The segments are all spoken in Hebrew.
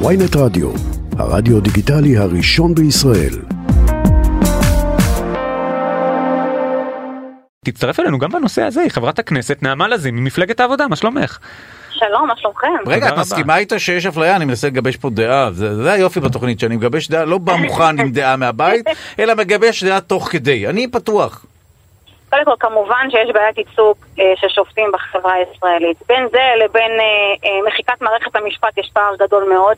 ויינט רדיו, הרדיו דיגיטלי הראשון בישראל. תצטרף אלינו גם בנושא הזה, חברת הכנסת נעמה לזימי ממפלגת העבודה, מה שלומך? שלום, מה שלומכם? רגע, את. מסכימה איתו שיש אפליה? אני מנסה לגבש פה דעה. זה זה היופי בתוכנית, שאני מגבש דעה, לא בא מוכן עם דעה מהבית, אלא מגבש דעה תוך כדי. אני פתוח. קודם כל, כמובן שיש בעיית ייצוג אה, של שופטים בחברה הישראלית. בין זה לבין אה, אה, מחיקת מערכת המשפט יש פער גדול מאוד.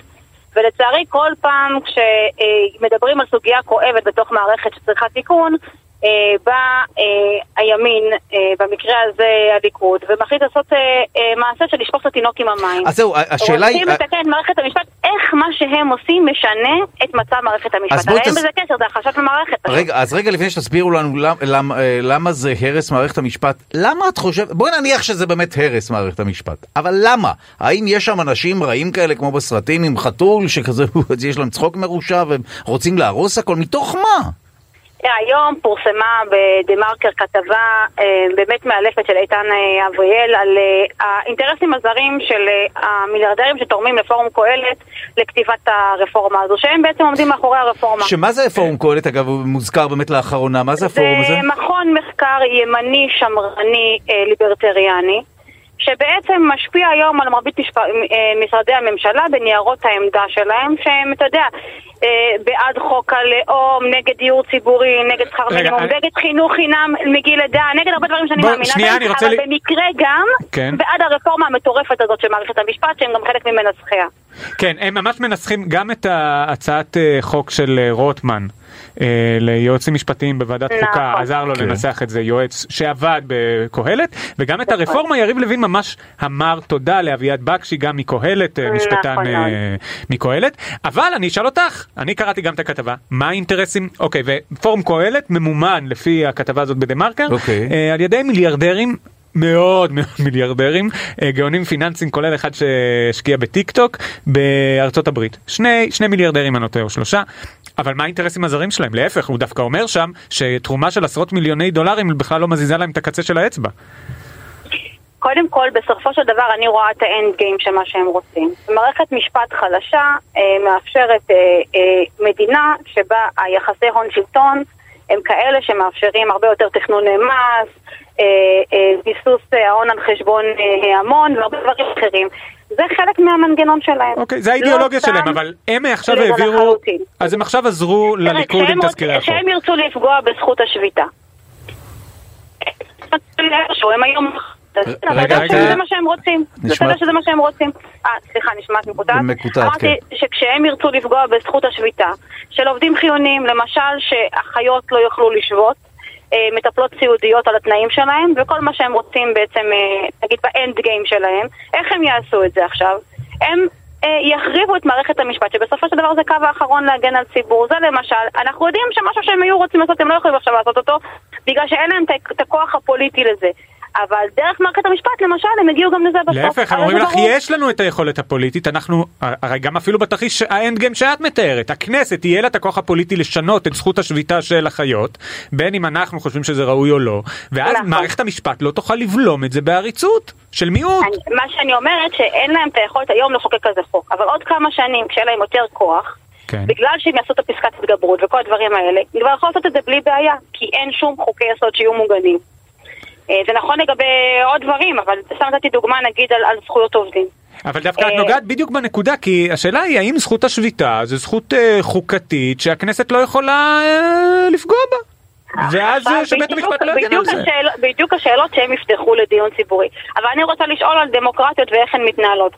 ולצערי, כל פעם כשמדברים על סוגיה כואבת בתוך מערכת שצריכה תיקון, בא אה, הימין, אה, במקרה הזה הליכוד, ומחליט לעשות אה, אה, מעשה של לשפוך את התינוק עם המים. אז זהו, השאלה היא... רוצים לתקן את מערכת המשפט, איך מה שהם עושים משנה את מצב מערכת המשפט. הרי אין בזה קשר, זה החשש במערכת. רגע, אז רגע לפני שתסבירו לנו למ- למ- אה, למה זה הרס מערכת המשפט, למה את חושבת, בואי נניח שזה באמת הרס מערכת המשפט, אבל למה? האם יש שם אנשים רעים כאלה כמו בסרטים עם חתול שכזה, יש להם צחוק מרושע והם רוצים להרוס הכל, מתוך מה? היום פורסמה בדה-מרקר כתבה אה, באמת מאלפת של איתן אה, אבריאל על אה, האינטרסים הזרים של המיליארדרים שתורמים לפורום קהלת לכתיבת הרפורמה הזו, שהם בעצם עומדים מאחורי הרפורמה. שמה זה פורום קהלת אגב, הוא מוזכר באמת לאחרונה, מה זה הפורום הזה? זה מכון מחקר ימני, שמרני, ליברטריאני, שבעצם משפיע היום על מרבית משפ... משרדי הממשלה בניירות העמדה שלהם, שהם, אתה יודע, בעד חוק הלאום, נגד דיור ציבורי, נגד שכר מינימום, נגד חינוך חינם מגיל לידה, נגד הרבה דברים שאני מאמינה בהם, אני רוצה אבל במקרה גם כן. בעד הרפורמה המטורפת הזאת של מערכת המשפט, שהם גם חלק ממנסחיה. כן, הם ממש מנסחים גם את הצעת אה, חוק של אה, רוטמן. אה, ליועצים משפטיים בוועדת נכון. חוקה, עזר לו כן. לנסח את זה יועץ שעבד בקהלת, וגם את הרפורמה יריב לוין ממש אמר תודה לאביעד בקשי, גם מקהלת, אה, משפטן נכון אה. מקהלת, אבל אני אשאל אותך, אני קראתי גם את הכתבה, מה האינטרסים, אוקיי, ופורום קהלת ממומן לפי הכתבה הזאת בדה מרקר, אוקיי. אה, על ידי מיליארדרים. מאוד מאוד מיליארדרים, אה, גאונים פיננסיים כולל אחד שהשקיע בטיק טוק בארצות הברית. שני, שני מיליארדרים אני לא טועה או שלושה, אבל מה האינטרסים הזרים שלהם? להפך, הוא דווקא אומר שם שתרומה של עשרות מיליוני דולרים בכלל לא מזיזה להם את הקצה של האצבע. קודם כל, בסופו של דבר אני רואה את האנד גיים של מה שהם רוצים. מערכת משפט חלשה אה, מאפשרת אה, אה, מדינה שבה היחסי הון שלטון הם כאלה שמאפשרים הרבה יותר תכנוני מס, אה, אה, ביסוס אה, ההון על חשבון אה, המון והרבה דברים אחרים. זה חלק מהמנגנון שלהם. אוקיי, זה האידיאולוגיה לא שלהם, אבל הם עכשיו לא, העבירו, לחלוטין. אז הם עכשיו עזרו לליכוד עם תזכירי החוק. כשהם ירצו לפגוע בזכות השביתה. הם היום... רגע, רגע. שזה מה שהם רוצים. נשמע- שזה מה שהם רוצים. אה, סליחה, נשמעת מקוטעת? מקוטעת, אמרתי כן. שכשהם ירצו לפגוע בזכות השביתה של עובדים חיוניים, למשל שאחיות לא יוכלו לשבות, אה, מטפלות סיעודיות על התנאים שלהם, וכל מה שהם רוצים בעצם, אה, נגיד באנד גיים שלהם, איך הם יעשו את זה עכשיו? הם אה, יחריבו את מערכת המשפט, שבסופו של דבר זה קו האחרון להגן על ציבור. זה למשל, אנחנו יודעים שמשהו שהם היו רוצים לעשות, הם לא יכולים עכשיו לעשות אותו, בגלל שאין להם את הכוח הפוליטי לזה. אבל דרך מערכת המשפט, למשל, הם הגיעו גם לזה בסוף. להפך, הם אומרים לך, ברור. יש לנו את היכולת הפוליטית, אנחנו, הרי גם אפילו בתרחיש האנד גיים שאת מתארת, הכנסת יהיה לה את הכוח הפוליטי לשנות את זכות השביתה של החיות, בין אם אנחנו חושבים שזה ראוי או לא, ואז נכון. מערכת המשפט לא תוכל לבלום את זה בעריצות של מיעוט. אני, מה שאני אומרת, שאין להם את היכולת היום לחוקק כזה חוק, אבל עוד כמה שנים, כשיהיה להם יותר כוח, כן. בגלל שהם יעשו את הפסקת התגברות וכל הדברים האלה, הם כבר יכולים לעשות את זה בלי בעיה, כי אין שום חוקי יסוד שיהיו מוגנים. אה, זה נכון לגבי עוד דברים, אבל סתם נתתי דוגמה נגיד על, על זכויות עובדים. אבל דווקא את אה, נוגעת בדיוק בנקודה, כי השאלה היא האם זכות השביתה זו זכות אה, חוקתית שהכנסת לא יכולה אה, לפגוע בה. ואז שבית המשפט לא יגן על זה. השאל, בדיוק השאלות שהם יפתחו לדיון ציבורי. אבל אני רוצה לשאול על דמוקרטיות ואיך הן מתנהלות.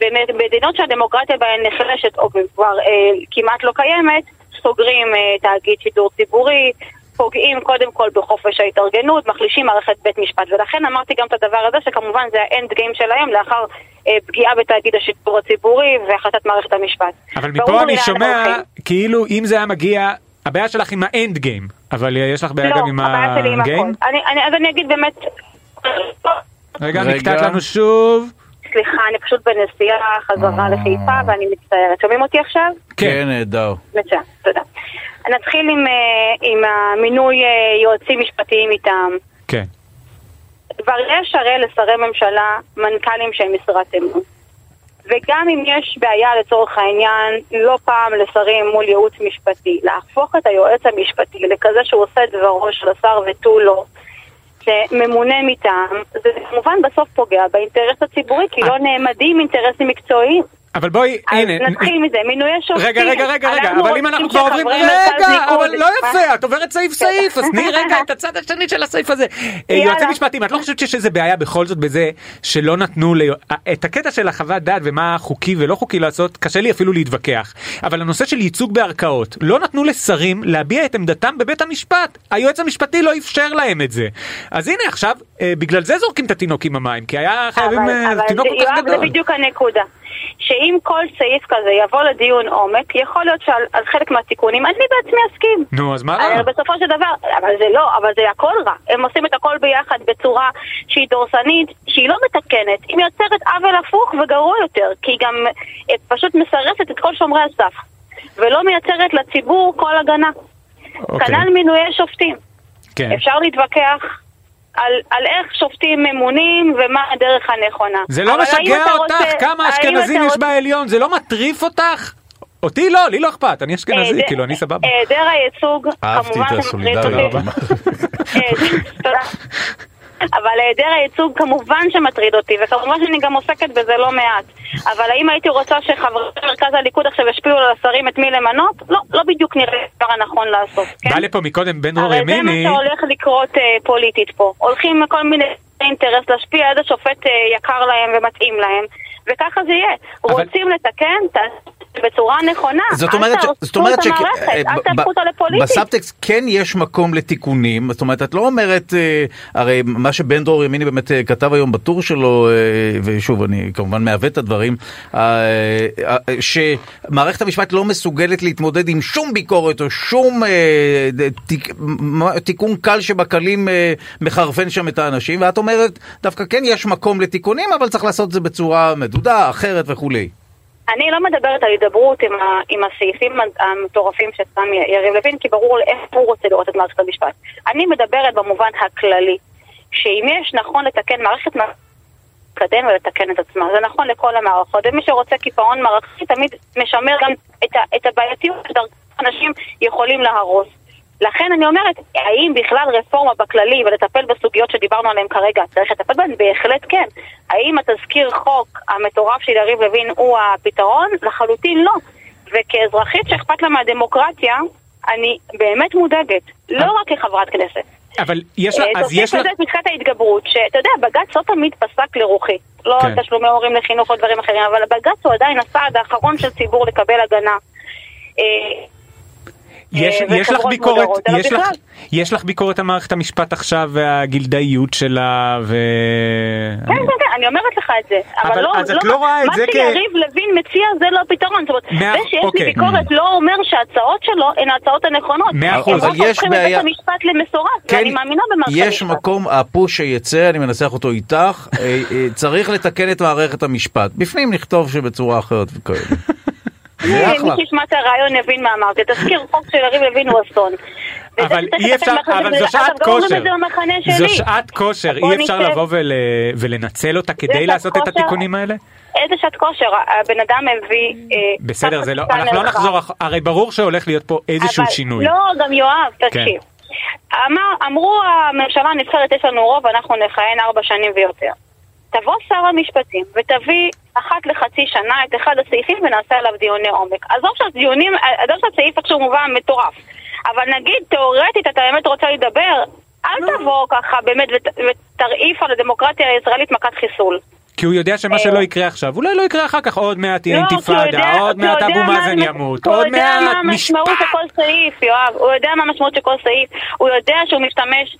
במדינות שהדמוקרטיה בהן נחלשת או כבר אה, כמעט לא קיימת, סוגרים אה, תאגיד שידור ציבורי, פוגעים קודם כל בחופש ההתארגנות, מחלישים מערכת בית משפט. ולכן אמרתי גם את הדבר הזה, שכמובן זה האנד גיים שלהם לאחר אה, פגיעה בתאגיד השידור הציבורי והחלטת מערכת המשפט. אבל מפה אני לאן שומע הולכים. כאילו אם זה היה מגיע, הבעיה שלך עם האנד גיים, אבל אה, יש לך בעיה לא, גם עם הבעיה שלי עם הגיים? הכל. אני- אני- אז אני אגיד באמת... רגע, רגע. נקטעת לנו שוב. סליחה, אני פשוט בנסיעה חזרה אה. לחיפה ואני מצטערת. שומעים אותי עכשיו? כן, נהדר. מצוין, תודה. נתחיל עם, אה, עם המינוי אה, יועצים משפטיים מטעם. כן. כבר יש הרי לשרי ממשלה מנכ"לים שהם משרת אמון. וגם אם יש בעיה לצורך העניין, לא פעם לשרים מול ייעוץ משפטי, להפוך את היועץ המשפטי לכזה שהוא עושה דברו של השר ותו לא, שממונה מטעם, זה כמובן בסוף פוגע באינטרס הציבורי, כי לא נעמדים אינטרסים מקצועיים. אבל בואי, הנה. נתחיל מזה, מינויי שופטים. רגע, רגע, רגע, רגע, אבל אם אנחנו כבר עוברים, רגע, אבל לא יפה, את עוברת סעיף סעיף, אז תני רגע את הצד השני של הסעיף הזה. אה. יועצים משפטיים, את לא חושבת שיש איזה בעיה בכל זאת בזה שלא נתנו, ל- את הקטע של החוות דעת ומה חוקי ולא חוקי לעשות, קשה לי אפילו להתווכח. אבל הנושא של ייצוג בערכאות, לא נתנו לשרים להביע את עמדתם בבית המשפט. היועץ המשפטי לא אפשר להם את זה. אז הנה עכשיו, אה, בגלל זה זורקים את התינוק עם המים, כי היה חייבים אבל, אה, אבל תינוק זה, כל כך יואב, זה. בדיוק הנקודה. שאם כל סעיף כזה יבוא לדיון עומק, יכול להיות שעל על חלק מהתיקונים אני בעצמי אסכים. נו, אז מה רע? אבל בסופו של דבר, אבל זה לא, אבל זה הכל רע. הם עושים את הכל ביחד בצורה שהיא דורסנית, שהיא לא מתקנת, היא מייצרת עוול הפוך וגרוע יותר, כי היא גם אה, פשוט מסרסת את כל שומרי הסף, ולא מייצרת לציבור כל הגנה. אוקיי. כנ"ל מינויי שופטים. כן. אפשר להתווכח על, על איך שופטים ממונים ומה הדרך הנכונה. זה לא משגע אותך רוצה- כמה אשכנזים יש רוצה- בעליון? זה לא מטריף אותך? אותי לא, לי לא אכפת, אני אשכנזי, היעדר- כאילו אני סבבה. היעדר הייצוג, אהבתי כמובן את שמטריד הסולידריות. אה, תודה. אבל היעדר הייצוג כמובן שמטריד אותי, וכמובן שאני גם עוסקת בזה לא מעט. אבל האם הייתי רוצה שחברי מרכז הליכוד עכשיו ישפיעו על השרים את מי למנות? לא, לא בדיוק נראה הדבר הנכון לעשות, כן? בא לפה מקודם בן דרור הרי זה ימיני, מה שהולך לקרות אה, פוליטית פה. הולכים כל מיני אינטרס להשפיע איזה שופט אה, יקר להם ומתאים להם, וככה זה יהיה. אבל- רוצים לתקן, תעשו בצורה נכונה. זאת אומרת, ש- זאת אומרת המערכת, אה, אל תהפכו אותה לפוליטית. בסאבטקסט כן יש מקום לתיקונים, זאת אומרת את לא אומרת, אה, הרי מה שבן דרור ימיני באמת אה, כתב היום בטור שלו, ושוב אני כמובן מעוות את הדברים, שמערכת המשפט לא מסוגלת להתמודד עם שום ביקורת או שום תיקון קל שבקלים מחרפן שם את האנשים, ואת אומרת דווקא כן יש מקום לתיקונים, אבל צריך לעשות את זה בצורה מדודה, אחרת וכולי. אני לא מדברת על הידברות עם, ה, עם הסעיפים המטורפים ששם יריב לוין, כי ברור איך הוא רוצה לראות את מערכת המשפט. אני מדברת במובן הכללי, שאם יש נכון לתקן מערכת לקדם ולתקן את עצמה. זה נכון לכל המערכות, ומי שרוצה קיפאון מערכתי תמיד משמר גם את, ה, את הבעייתיות שדרכם אנשים יכולים להרוס. לכן אני אומרת, האם בכלל רפורמה בכללי ולטפל בסוגיות שדיברנו עליהן כרגע, צריך לטפל בהן? בהחלט כן. האם התזכיר חוק המטורף של יריב לוין הוא הפתרון? לחלוטין לא. וכאזרחית שאכפת לה מהדמוקרטיה, אני באמת מודאגת. לא רק כחברת כנסת. אבל יש לה, אה, אז יש תוסיף לה, לזה את ההתגברות, שאתה יודע, בג"ץ לא תמיד פסק לרוחי. לא כן. תשלומי הורים לחינוך או דברים אחרים, אבל בג"ץ הוא עדיין הסעד האחרון של ציבור לקבל הגנה. יש, אה, יש לך ביקורת, יש לך. יש לך ביקורת על מערכת המשפט עכשיו והגילדאיות שלה ו... כן, כן, כן, אני אומרת לך את זה. אבל אבל לא, אז את לא רואה את זה כ- מה שיריב לוין מציע זה לא הפתרון. זאת אומרת, מאה- זה שיש אוקיי. לי ביקורת לא אומר שההצעות שלו הן ההצעות הנכונות. מאה הם אחוז. רק אבל יש הופכים את בעיה- בית המשפט למסורס, ואני מאמינה במערכת יש המשפט. מקום, הפוש שיצא, אני מנסח אותו איתך, אה, אה, צריך לתקן את מערכת המשפט. בפנים נכתוב שבצורה אחרת וכאלה. זה מי. שישמע את הרעיון יבין מה אמרתי. תזכיר חוק של יריב לוין הוא אסון. אבל אי אפשר, אבל זו שעת כושר. זו שעת כושר, אי אפשר. לבוא ול... ולנצל אותה כדי לעשות את. התיקונים האלה? איזה שעת כושר, הבן אדם הביא... אה, בסדר, זה לא, אנחנו לא. נחזור, הרי ברור שהולך להיות פה איזשהו שינוי. לא, גם יואב, כן. תקשיב. אמר, אמרו הממשלה הנבחרת, יש לנו רוב, אנחנו נכהן ארבע שנים ויותר. תבוא שר המשפטים ותביא אחת לחצי שנה את אחד הסעיפים ונעשה עליו דיוני עומק. עזוב שהדיונים, עזוב שהסעיף איכשהו מובן מטורף. אבל נגיד, תאורטית, אתה באמת רוצה לדבר, אל תבוא ככה באמת ות, ותרעיף על הדמוקרטיה הישראלית מכת חיסול. כי הוא יודע שמה אה. שלא יקרה עכשיו, אולי לא יקרה אחר כך, עוד מעט תהיה לא, הוא אינתיפאדה, יודע- עוד הוא מעט יודע אבו מאזן ימות, הוא עוד יודע מעט מה המשמעות משפט. של כל סעיף, יואב. הוא יודע מה המשמעות של כל סעיף. הוא יודע שהוא משתמש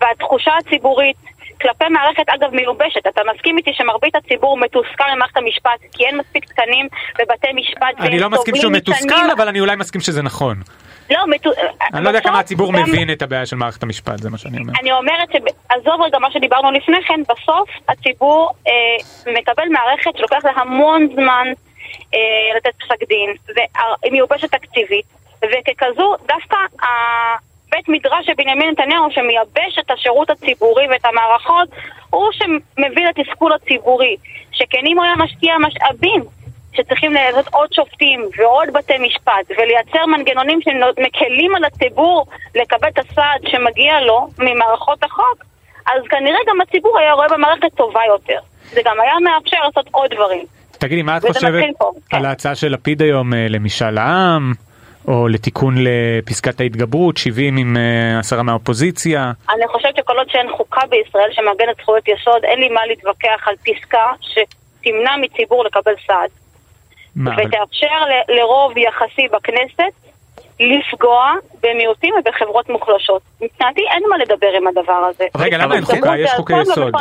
בתחושה הציבורית כלפי מערכת, אגב, מיובשת. אתה מסכים איתי שמרבית הציבור מתוסכל ממערכת המשפט, כי אין מספיק תקנים בבתי משפט. אני לא מסכים שהוא מתוסכל. אבל אני אולי מסכים שזה נכון. לא, מתו- אני לא יודע כמה הציבור גם- מבין את הבעיה של מערכת המשפט, זה מה שאני אומר. אני אומרת שעזוב רגע מה שדיברנו לפני כן, בסוף הציבור אה, מקבל מערכת שלוקח לה המון זמן אה, לתת פסק דין, והיא מיובשת תקציבית, וככזו דווקא בית מדרש של בנימין נתניהו שמייבש את השירות הציבורי ואת המערכות, הוא שמביא לתסכול הציבורי. שכן אם הוא היה משקיע משאבים שצריכים לעשות עוד שופטים ועוד בתי משפט ולייצר מנגנונים שמקלים על הציבור לקבל את הסעד שמגיע לו ממערכות החוק, אז כנראה גם הציבור היה רואה במערכת טובה יותר. זה גם היה מאפשר לעשות עוד דברים. תגידי, מה את חושבת על כן. ההצעה של לפיד היום אה, למשאל העם, או לתיקון לפסקת ההתגברות, 70 עם אה, עשרה מהאופוזיציה? אני חושבת שכל עוד שאין חוקה בישראל שמעגנת זכויות יסוד, אין לי מה להתווכח על פסקה שתמנע מציבור לקבל סעד. מה, ותאפשר לרוב יחסי בכנסת לפגוע במיעוטים ובחברות מוחלשות. מבחינתי אין מה לדבר עם הדבר הזה. רגע, למה אין חוקה? יש חוקי יסוד.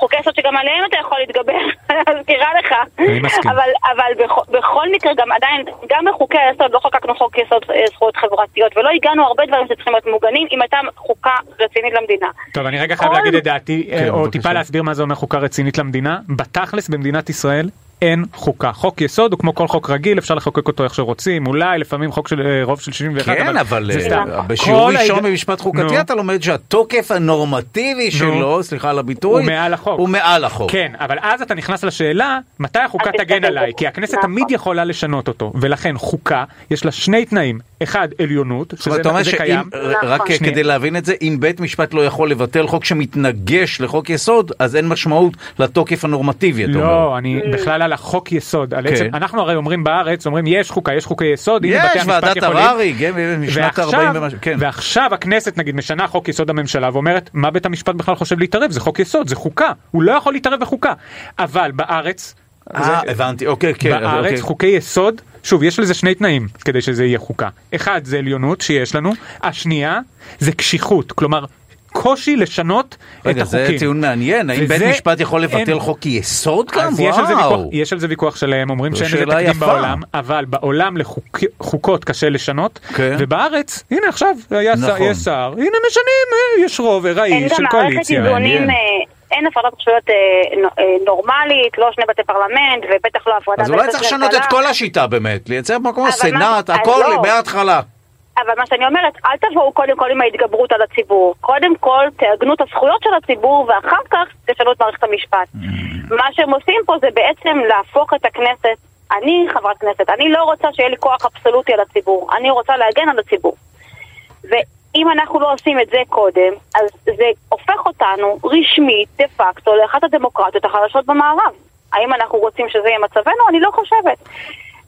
חוקי יסוד שגם עליהם אתה יכול להתגבר, אני מזכירה לך. אני מסכים. אבל, אבל בכל, בכל מקרה, גם עדיין, גם בחוקי היסוד, לא חוקקנו חוק יסוד אה, זכויות חברתיות, ולא הגענו הרבה דברים שצריכים להיות מוגנים אם הייתה חוקה רצינית למדינה. טוב, אני רגע חייב כל- להגיד את דעתי, אה, כן, או בבקשה. טיפה להסביר מה זה אומר חוקה רצינית למדינה. בתכלס במדינת ישראל אין חוקה. חוק יסוד הוא כמו כל חוק רגיל, אפשר לחוקק אותו איך שרוצים, אולי לפעמים חוק של אה, רוב של 71, כן, אבל זה אה, סתם. בשיעור כל ראשון ההיג- במשפט חוקתי נו. אתה לומד שהתוקף הנורמטיבי שלו, סליחה על הביטוי, הוא מעל החוק. הוא מעל החוק. כן, אבל אז אתה נכנס לשאלה, מתי החוקה תגן עליי? כי הכנסת נכון. תמיד יכולה לשנות אותו, ולכן חוקה, יש לה שני תנאים. אחד, עליונות, זאת אומרת, שזה קיים. רק נכון. שנייה. כדי להבין את זה, אם בית משפט לא יכול לבטל חוק שמתנגש לחוק יסוד, אז אין משמעות לתוקף הנורמטיבי, אתה אומר. לא, אני בכלל על החוק יסוד, על כן. עצם, אנחנו הרי אומרים בארץ, אומרים יש חוקה, יש חוקי יסוד, הנה בתי יש המשפט ועדת יכולים. הררי, כן, משנת 40 ומשהו, כן. ועכשיו הכנסת נגיד משנה חוק יסוד הממשלה ואומרת מה בית המשפט בכלל חושב להתערב זה חוק יסוד זה חוקה הוא לא יכול להתערב בחוקה אבל בארץ. אה, זה- הבנתי, אוקיי, כן. בארץ אוקיי. חוקי יסוד שוב יש לזה שני תנאים כדי שזה יהיה חוקה אחד זה עליונות שיש לנו השנייה זה קשיחות כלומר קושי לשנות רגע, את זה החוקים. טיעון מעניין, האם בית משפט יכול אין- לבטל חוק יסוד גם? אז יש על, זה ויכוח, וואו. יש על זה ויכוח שלהם, אומרים שאין לזה תקדים יפה. בעולם, אבל בעולם לחוקות קשה לשנות, כן. ובארץ, הנה עכשיו, היה שר, נכון. יש שר, הנה משנים, אה, יש רוב אין ארעי גם של קואליציה. אה, אין הפרדת רשויות אה, נו- אה, נורמלית, לא שני בתי פרלמנט, ובטח לא הפרדה אז אולי צריך לשנות את. כל השיטה באמת, לייצר מקום אבל הסנאט, הכל לא. מההתחלה. אבל מה שאני אומרת, אל תבואו קודם כל עם ההתגברות על הציבור. קודם כל תעגנו את הזכויות של הציבור, ואחר כך תשנו את מערכת המשפט. מה שהם עושים פה זה בעצם להפוך את הכנסת, אני חברת כנסת, אני לא רוצה שיהיה לי כוח אבסולוטי על הציבור, אני רוצה להגן על הציבור. ואם אנחנו לא עושים את זה קודם, אז זה הופך אותנו רשמית, דה פקטו, לאחת הדמוקרטיות החדשות במערב. האם אנחנו רוצים שזה יהיה מצבנו? אני לא חושבת.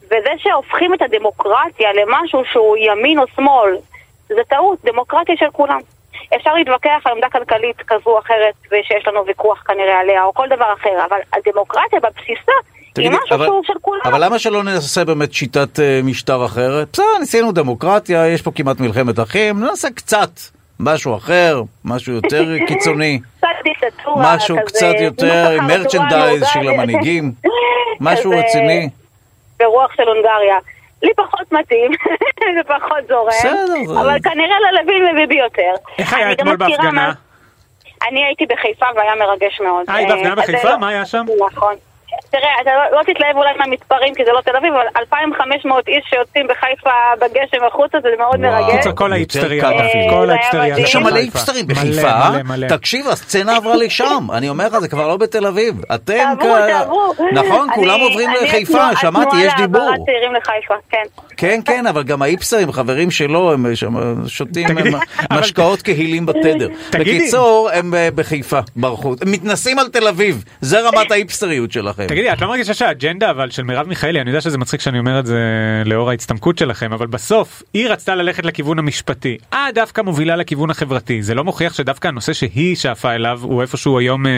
וזה שהופכים את הדמוקרטיה למשהו שהוא ימין או שמאל, זה טעות, דמוקרטיה של כולם. אפשר להתווכח על עמדה כלכלית כזו או אחרת, ושיש לנו ויכוח כנראה עליה, או כל דבר אחר, אבל הדמוקרטיה בבסיסה תגידי, אבל-. אבל למה שלא ננסה באמת שיטת אה, משטר אחרת? בסדר, ניסינו דמוקרטיה, יש פה כמעט מלחמת אחים, ננסה קצת משהו אחר, משהו יותר קיצוני. קצת דיקטטורה משהו כזה, קצת יותר מרצ'נדייז של המנהיגים. משהו רציני. ברוח של הונגריה. לי פחות מתאים, זה פחות זורם, אבל כנראה ללוין וביבי יותר. איך היה אני גם אתמול בהפגנה? אני הייתי בחיפה והיה מרגש מאוד. אה, היית בהפגנה אה, בחיפה? מה היה שם? נכון. תראה, אתה לא, לא תתלהב אולי מהמספרים כי זה לא תל אביב, אבל 2,500 איש שיוצאים בחיפה בגשם החוצה זה מאוד וואו. מרגש. קיצר, כל האיפסטריה, אפילו. כל האיפסטריה. יש שם מלא. איפסטרים מלא, בחיפה, מלא, מלא. תקשיב, הסצנה עברה לשם, אני אומר לך, זה כבר לא בתל אביב. אתם תעברו, תעברו. נכון, אני- כולם עוברים אני לחיפה, שמעתי, יש דיבור. התנועה להעברת צעירים לחיפה, כן. כן, כן, אבל גם האיפסרים, חברים שלו, הם שם שותים משקאות כהילים בתדר. בקיצור, הם אה, בחיפה, ברחו. הם מתנסים על תל אביב, זה רמת האיפסריות שלכם. תגידי, את לא מרגישה שהאג'נדה אבל של מרב מיכאלי, אני יודע שזה מצחיק שאני אומר את זה לאור ההצטמקות שלכם, אבל בסוף היא רצתה ללכת לכיוון המשפטי, את דווקא מובילה לכיוון החברתי, זה לא מוכיח שדווקא הנושא שהיא שאפה אליו הוא איפשהו היום אה,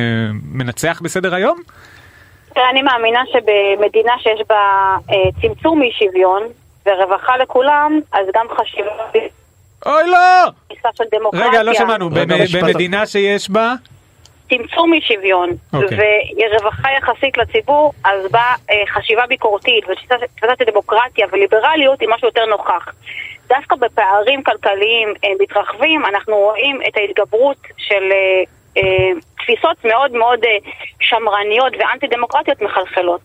מנצח בסדר היום? תראה, אני מאמינה שבמדינה שיש בה אה, צמצום אי שוויון ורווחה לכולם, אז גם חשיבה אוי לא! בתפיסה של דמוקרטיה. רגע, לא שמענו, רגע, במ- משפט- במדינה שיש בה... צמצום אי שוויון אוקיי. ורווחה יחסית לציבור, אז באה אה, חשיבה ביקורתית ותפיסה תפיסה של דמוקרטיה וליברליות היא משהו יותר נוכח. דווקא בפערים כלכליים אה, מתרחבים, אנחנו רואים את ההתגברות של אה, אה, תפיסות מאוד מאוד אה, שמרניות ואנטי דמוקרטיות מחלחלות.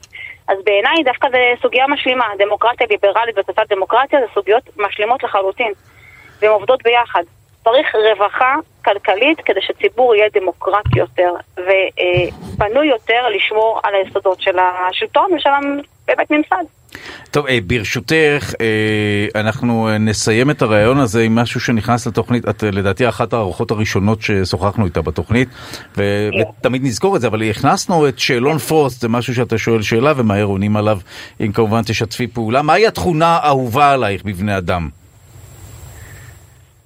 אז בעיניי דווקא זו סוגיה משלימה, דמוקרטיה ליברלית ותפיסת דמוקרטיה זה סוגיות משלימות לחלוטין. והן עובדות ביחד. צריך רווחה כלכלית כדי שציבור יהיה דמוקרטי יותר ופנוי יותר לשמור על היסודות של השלטון ושל באמת ממסד. טוב, אה, ברשותך, אה, אנחנו אה, נסיים את הרעיון הזה עם משהו שנכנס לתוכנית, את לדעתי אחת הארוחות הראשונות ששוחחנו איתה בתוכנית, ו- ותמיד נזכור את זה, אבל הכנסנו את שאלון פרוסט, זה משהו שאתה שואל שאלה ומהר עונים עליו, אם כמובן תשתפי פעולה. מהי התכונה האהובה עלייך בבני אדם?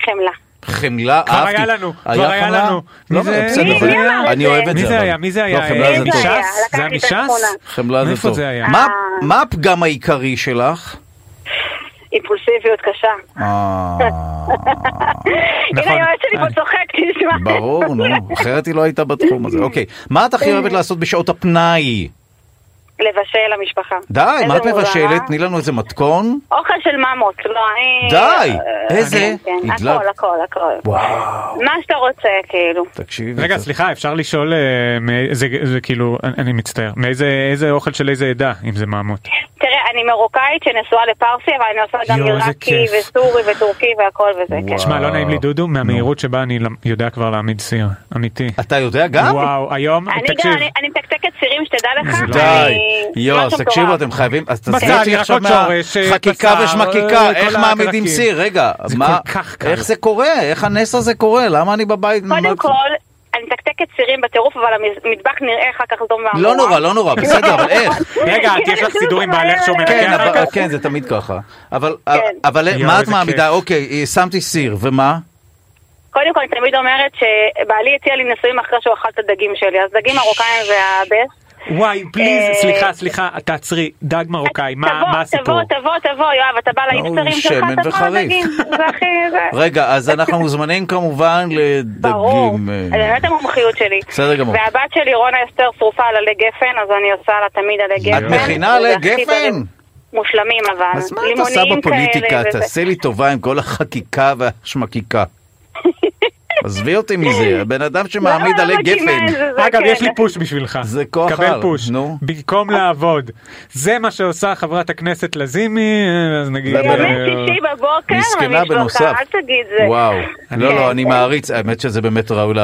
חמלה. חמלה, כבר אהבתי. היה לנו, כבר היה חמלה? לנו. מי זה- מי- מי אני זה? אוהב את מי זה. זה אבל. היה? מי זה לא, היה? חמלה זה מי טוב. זה היה? מש"ס? זה היה לקחתי את מש"ס? התמונה. חמלה זה טוב. זה היה? מה- אה. מה הפגם העיקרי שלך? אימפולסיביות קשה. אה, נכון. הנה היועץ שלי אה. פה צוחק, תשמע. ברור, נו, אחרת היא לא הייתה בתחום הזה. אוקיי, מה את הכי אוהבת לעשות בשעות הפנאי? לבשל למשפחה. די, מה את. מבשלת? תני לנו איזה מתכון. אוכל של ממות, לא, אני... די, אה, איזה? כן, כן. הכל, הכל, הכל. וואו. מה שאתה רוצה, כאילו. תקשיבי. רגע, סליחה, אפשר לשאול, אה, זה זה כאילו, אני- מצטער, מאיזה איזה אוכל של איזה עדה, אם זה מהמות? תראה, אני מרוקאית שנשואה לפרסי, אבל אני עושה גם יואו, עיראקי. וסורי וטורקי והכל וזה, כן. שמע, לא נעים לי דודו, מהמהירות שבה אני יודע כבר להעמיד סיר, אמיתי. אתה יודע גם? וואו, היום, אני תקשיב, גם, אני- מתקתקת צירים שתדע לך. לא- די, יוס, משהו תקשיבו. אתם חייבים, אז תעזבי אותי עכשיו אה, מהחקיקה בשר, ושמקיקה, אה, איך מעמידים. סיר, רגע, מה. איך זה קורה? איך הנס הזה קורה? למה אני בבית? קודם מה- כל, אני מתקתקת צירים בטירוף, אבל המטבח נראה אחר כך סדום ועמורה. לא נורא, לא נורא, בסדר, אבל איך? רגע, את יש לך סידור עם בעלך שהוא מנקה כן? כן, זה תמיד ככה. אבל כן. מה את מעמידה? אוקיי, שמתי סיר, ומה? קודם כל, אני תמיד אומרת שבעלי הציע לי נישואים אחרי שהוא אכל את הדגים שלי, אז דגים מרוקאים זה הבסט. וואי, פליז, אה, סליחה, סליחה, תעצרי, דג מרוקאי, מה הסיפור? תבוא, תבוא, תבוא, יואב, אתה בא לאיפטרים שלך, שמן תבוא וחריף. לדגים. זה הכי... זה- רגע, אז אנחנו מוזמנים כמובן ברור, לדגים. אה, זה באמת המומחיות שלי. בסדר גמור. והבת שלי, רונה אסתר, שרופה על עלי גפן, אז אני עושה לה תמיד עלי גפן. את מכינה עלי גפן? מושלמים אבל. אז מה את עושה בפוליטיקה? תעשה לי טובה עם כל החקיקה והשמקיקה. עזבי אותי מזה, הבן אדם שמעמיד לא, עלי לא גפן. אגב, כן. יש לי פוש בשבילך. זה כוח קבל על, פוש. נו. במקום לעבוד. זה מה שעושה חברת הכנסת לזימי, אז נגיד... זה ימי באמת- שישי בבוקר, מסכנה בנוסף. אל תגיד זה. וואו, לא כן. לא אני מעריץ, האמת שזה באמת ראוי,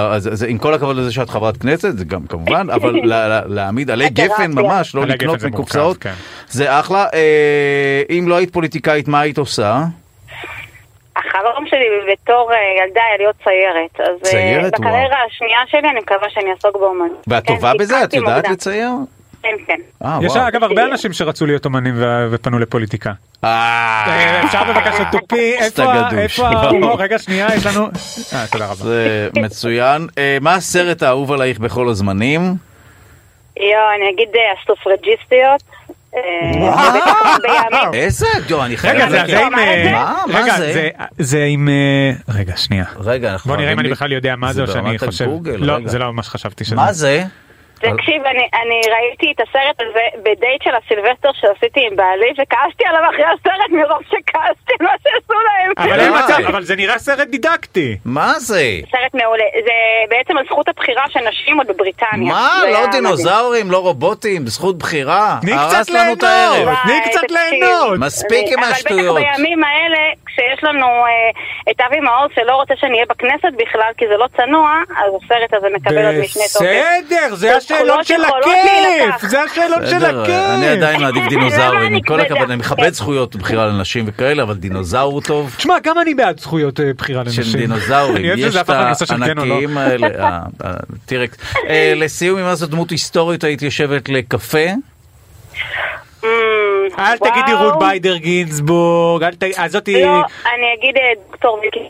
עם כל הכבוד לזה שאת חברת כנסת, זה גם כמובן, אבל לה- לה- להעמיד עלי. גפן ממש, לא לקנות מקופסאות, כן. זה אחלה. אה, אם לא היית פוליטיקאית, מה היית עושה? החלום שלי בתור אה, ילדה היה להיות ציירת. אז אה, ציירת? וואו. בקריירה השנייה שלי אני מקווה שאני אעסוק באומנות. ואת כן, טובה בזה? את יודעת מוקדם. לצייר? כן, כן. אה, יש. אגב הרבה אנשים שרצו להיות אומנים ופנו לפוליטיקה. אפשר בבקשה סתם איפה רגע שנייה, יש לנו... אה, תודה רבה. זה מצוין. מה הסרט האהוב עלייך בכל הזמנים? יואו, אני אגיד הסופרג'יסטיות. אה. בימים. איזה? יואו, אני חייב... רגע, זה זה עם... אה, רגע, זה? זה- זה עם... אה, רגע, שנייה. רגע. בוא נראה אם אני בכלל יודע מה זה או שאני ברמת חושב... הגוגל, לא. זה לא מה שחשבתי שזה. מה זה? תקשיב, אני, אני ראיתי את הסרט הזה בדייט של הסילבסטר שעשיתי עם בעלי, וכעסתי עליו אחרי הסרט מרוב שכעסתי מה שעשו להם. אבל. מצב, אבל זה נראה סרט דידקטי. מה זה? סרט מעולה. זה בעצם על זכות הבחירה של נשים עוד בבריטניה. מה? לא. דינוזאורים, לא רובוטים, זכות בחירה. תני קצת ליהנות. תני קצת תקשיב. ליהנות. מספיק עם השטויות. אבל בטח בימים האלה, כשיש לנו אה, את אבי מעוז שלא רוצה שאני אהיה בכנסת בכלל, כי זה לא צנוע, אז הסרט הזה מקבל עוד משנה טובים. בסדר, זה זכויות של הכיף. זה השאלון של הכיף. אני עדיין מעדיף דינוזאורים, עם כל? הכבוד, אני מכבד כן. זכויות בחירה לנשים וכאלה, אבל דינוזאור טוב. תשמע, גם אני בעד זכויות אה, בחירה לנשים. של דינוזאורים, אוהב יש את כן לא. הענקיים האלה, אה, אה. אה, לסיום, אם זו דמות היסטורית, היית יושבת לקפה? אמ, אל וואו. תגידי רות ביידר גינזבורג, אל תגידי, אז זאתי... לא, אני אגיד אה, דוקטור ויקי.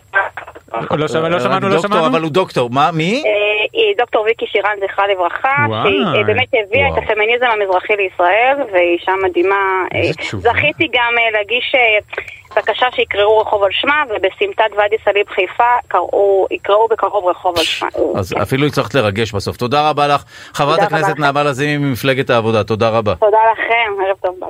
לא שמע- לא שמענו, לא דוקטור, שמענו. אבל הוא דוקטור, מה, מי? אה, היא דוקטור ויקי שירן, זכרה לברכה. שהיא אה, באמת הביאה וואו. את הפמיניזם המזרחי לישראל, והיא אישה מדהימה. אה. זכיתי גם אה, להגיש אה, בקשה שיקראו רחוב על שמה, ובסמטת ואדי סאליב חיפה קראו- יקראו בקרוב רחוב על שמה. אז אפילו הצלחת לרגש בסוף. תודה רבה לך. חברת הכנסת. נעמה לזימי ממפלגת העבודה, תודה רבה. תודה לכם, ערב טוב.